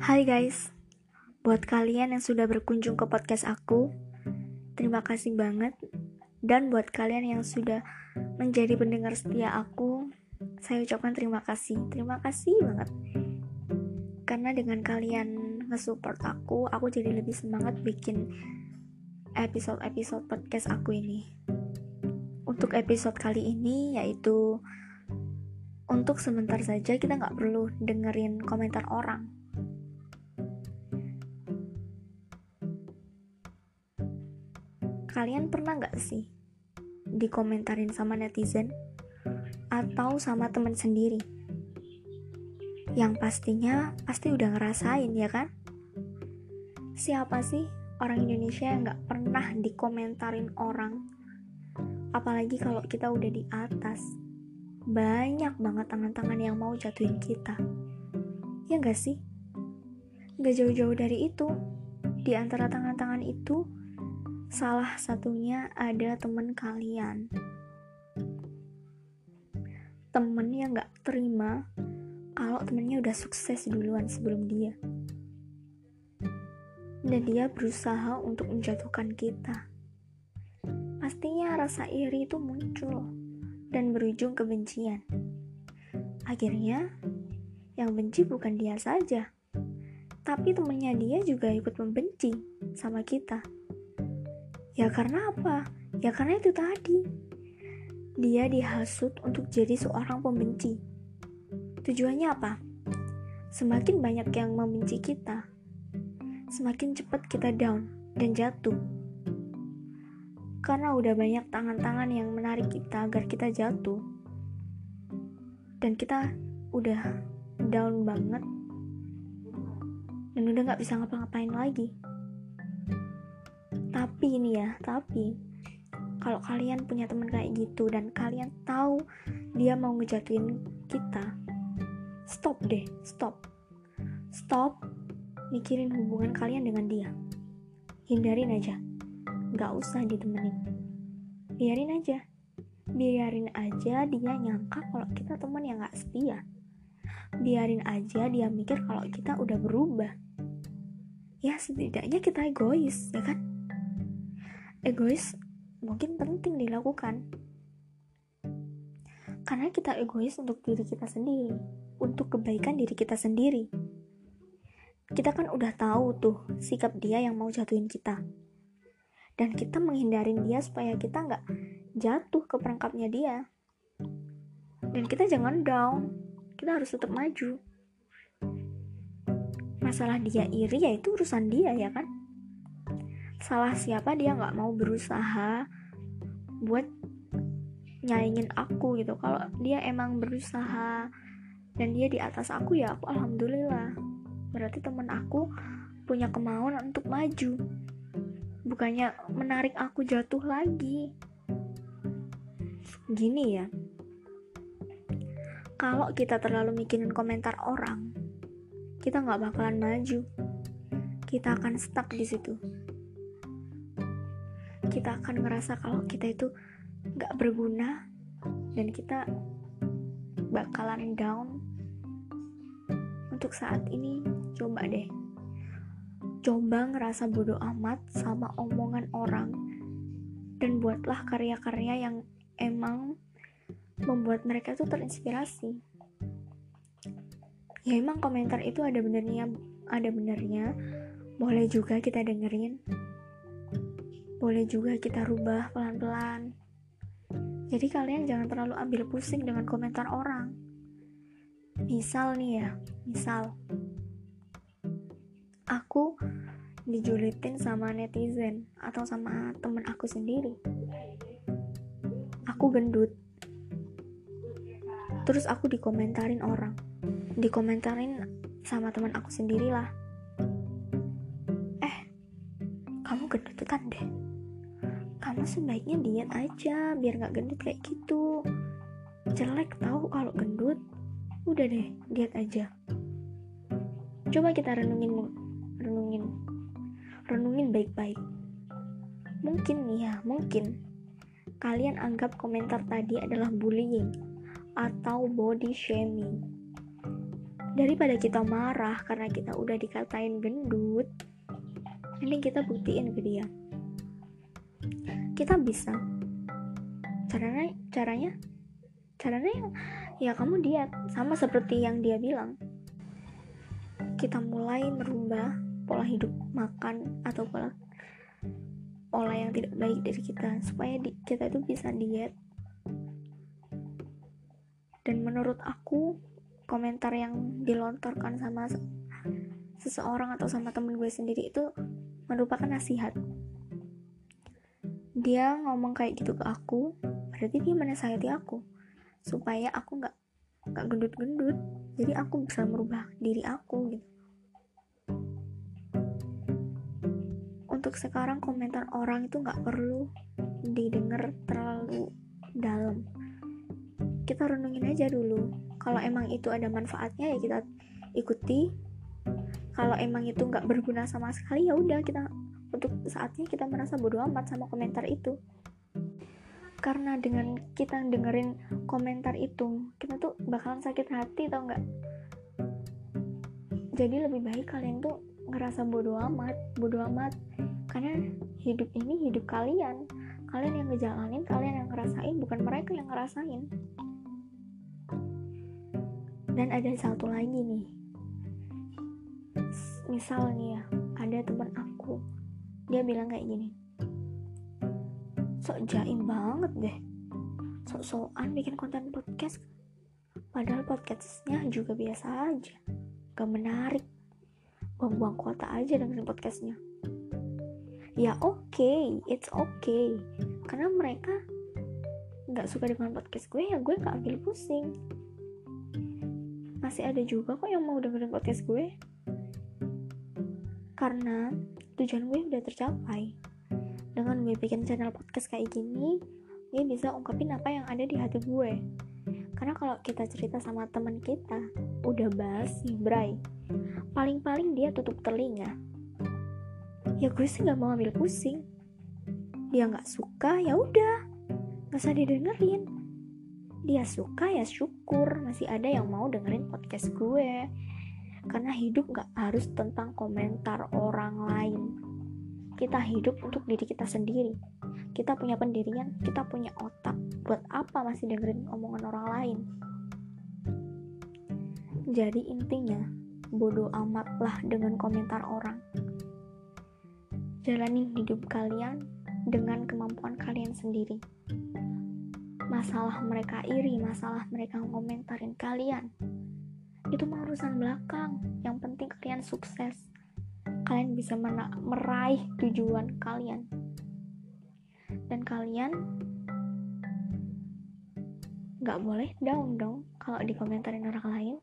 Hai guys, buat kalian yang sudah berkunjung ke podcast aku, terima kasih banget. Dan buat kalian yang sudah menjadi pendengar setia aku, saya ucapkan terima kasih. Terima kasih banget. Karena dengan kalian nge-support aku, aku jadi lebih semangat bikin episode-episode podcast aku ini. Untuk episode kali ini yaitu untuk sebentar saja kita nggak perlu dengerin komentar orang. Kalian pernah nggak sih dikomentarin sama netizen atau sama teman sendiri? Yang pastinya pasti udah ngerasain ya kan? Siapa sih orang Indonesia yang nggak pernah dikomentarin orang? Apalagi kalau kita udah di atas banyak banget tangan-tangan yang mau jatuhin kita. Ya nggak sih? Nggak jauh-jauh dari itu. Di antara tangan-tangan itu, salah satunya ada temen kalian. Temen yang nggak terima kalau temennya udah sukses duluan sebelum dia. Dan dia berusaha untuk menjatuhkan kita. Pastinya rasa iri itu muncul dan berujung kebencian. Akhirnya, yang benci bukan dia saja, tapi temennya dia juga ikut membenci sama kita. Ya karena apa? Ya karena itu tadi. Dia dihasut untuk jadi seorang pembenci. Tujuannya apa? Semakin banyak yang membenci kita, semakin cepat kita down dan jatuh karena udah banyak tangan-tangan yang menarik kita agar kita jatuh dan kita udah down banget dan udah gak bisa ngapa-ngapain lagi tapi ini ya tapi kalau kalian punya teman kayak gitu dan kalian tahu dia mau ngejatuhin kita stop deh stop. Stop mikirin hubungan kalian dengan dia. Hindarin aja. Gak usah ditemenin. Biarin aja. Biarin aja dia nyangka kalau kita teman yang gak setia. Biarin aja dia mikir kalau kita udah berubah. Ya setidaknya kita egois ya kan egois mungkin penting dilakukan. Karena kita egois untuk diri kita sendiri untuk kebaikan diri kita sendiri. Kita kan udah tahu tuh sikap dia yang mau jatuhin kita. Dan kita menghindarin dia supaya kita nggak jatuh ke perangkapnya dia. Dan kita jangan down kita harus tetap maju. Masalah dia iri ya itu urusan dia ya kan salah siapa dia nggak mau berusaha buat nyaingin aku gitu. Kalau dia emang berusaha dan dia di atas aku ya aku alhamdulillah. Berarti temen aku punya kemauan untuk maju. Bukannya menarik aku jatuh lagi. Gini ya. Kalau kita terlalu mikirin komentar orang kita nggak bakalan maju. Kita akan stuck di situ kita akan ngerasa kalau kita itu nggak berguna dan kita bakalan down. Untuk saat ini coba deh. Coba ngerasa bodoh amat sama omongan orang dan buatlah karya-karya yang emang membuat mereka tuh terinspirasi. Ya emang komentar itu ada benernya ada benernya. Boleh juga kita dengerin boleh juga kita rubah pelan-pelan. Jadi kalian jangan terlalu ambil pusing dengan komentar orang. Misal nih ya misal. Aku dijulitin sama netizen atau sama temen aku sendiri. Aku gendut. Terus aku dikomentarin orang. Dikomentarin sama teman aku sendiri lah eh kamu gendutan deh kamu sebaiknya diet aja biar gak gendut kayak gitu. Jelek tahu kalau gendut. Udah deh diet aja. Coba kita renungin renungin. Renungin baik-baik. Mungkin nih ya mungkin kalian anggap komentar tadi adalah bullying atau body shaming. Daripada kita marah karena kita udah dikatain gendut ini kita buktiin ke dia kita bisa. Caranya caranya caranya ya kamu diet sama seperti yang dia bilang. Kita mulai merubah pola hidup makan atau pola pola yang tidak baik dari kita supaya di, kita itu bisa diet. Dan menurut aku komentar yang dilontarkan sama seseorang atau sama temen gue sendiri itu merupakan nasihat dia ngomong kayak gitu ke aku berarti dia menasihati aku. Supaya aku nggak nggak gendut-gendut. Jadi aku bisa merubah diri aku gitu. Untuk sekarang komentar orang itu nggak perlu didengar terlalu dalam. Kita renungin aja dulu. Kalau emang itu ada manfaatnya ya kita ikuti. Kalau emang itu nggak berguna sama sekali ya udah kita untuk saatnya kita merasa bodoh amat sama komentar itu. Karena dengan kita dengerin komentar itu kita tuh bakalan sakit hati tau nggak? Jadi lebih baik kalian tuh ngerasa bodoh amat bodoh amat. Karena hidup ini hidup kalian. Kalian yang ngejalanin kalian yang ngerasain bukan mereka yang ngerasain. Dan ada satu lagi nih. Misalnya ya ada teman aku dia bilang kayak gini sok jaim banget deh. Sok-sokan bikin konten podcast. Padahal podcastnya juga biasa aja. Gak menarik. Buang-buang kuota aja dengan podcastnya. Ya oke. Okay, it's okay karena mereka nggak suka dengan podcast gue ya gue gak ambil pusing. Masih ada juga kok yang mau dengerin podcast gue karena tujuan gue udah tercapai. Dengan gue bikin channel podcast kayak gini gue bisa ungkapin apa yang ada di hati gue. Karena kalau kita cerita sama teman kita udah basi bray paling-paling dia tutup telinga. Ya gue sih nggak mau ambil pusing. Dia nggak suka ya udah. Nggak usah didengerin. Dia suka ya syukur. Masih ada yang mau dengerin podcast gue karena hidup gak harus tentang komentar orang lain. Kita hidup untuk diri kita sendiri. Kita punya pendirian kita punya otak. Buat apa masih dengerin omongan orang lain? Jadi intinya bodoh amatlah dengan komentar orang. Jalani hidup kalian dengan kemampuan kalian sendiri. Masalah mereka iri, masalah mereka ngomentarin kalian. Itu mah urusan belakang. Yang penting kalian sukses. Kalian bisa meraih tujuan kalian. Dan kalian nggak boleh down dong kalau dikomentarin orang lain.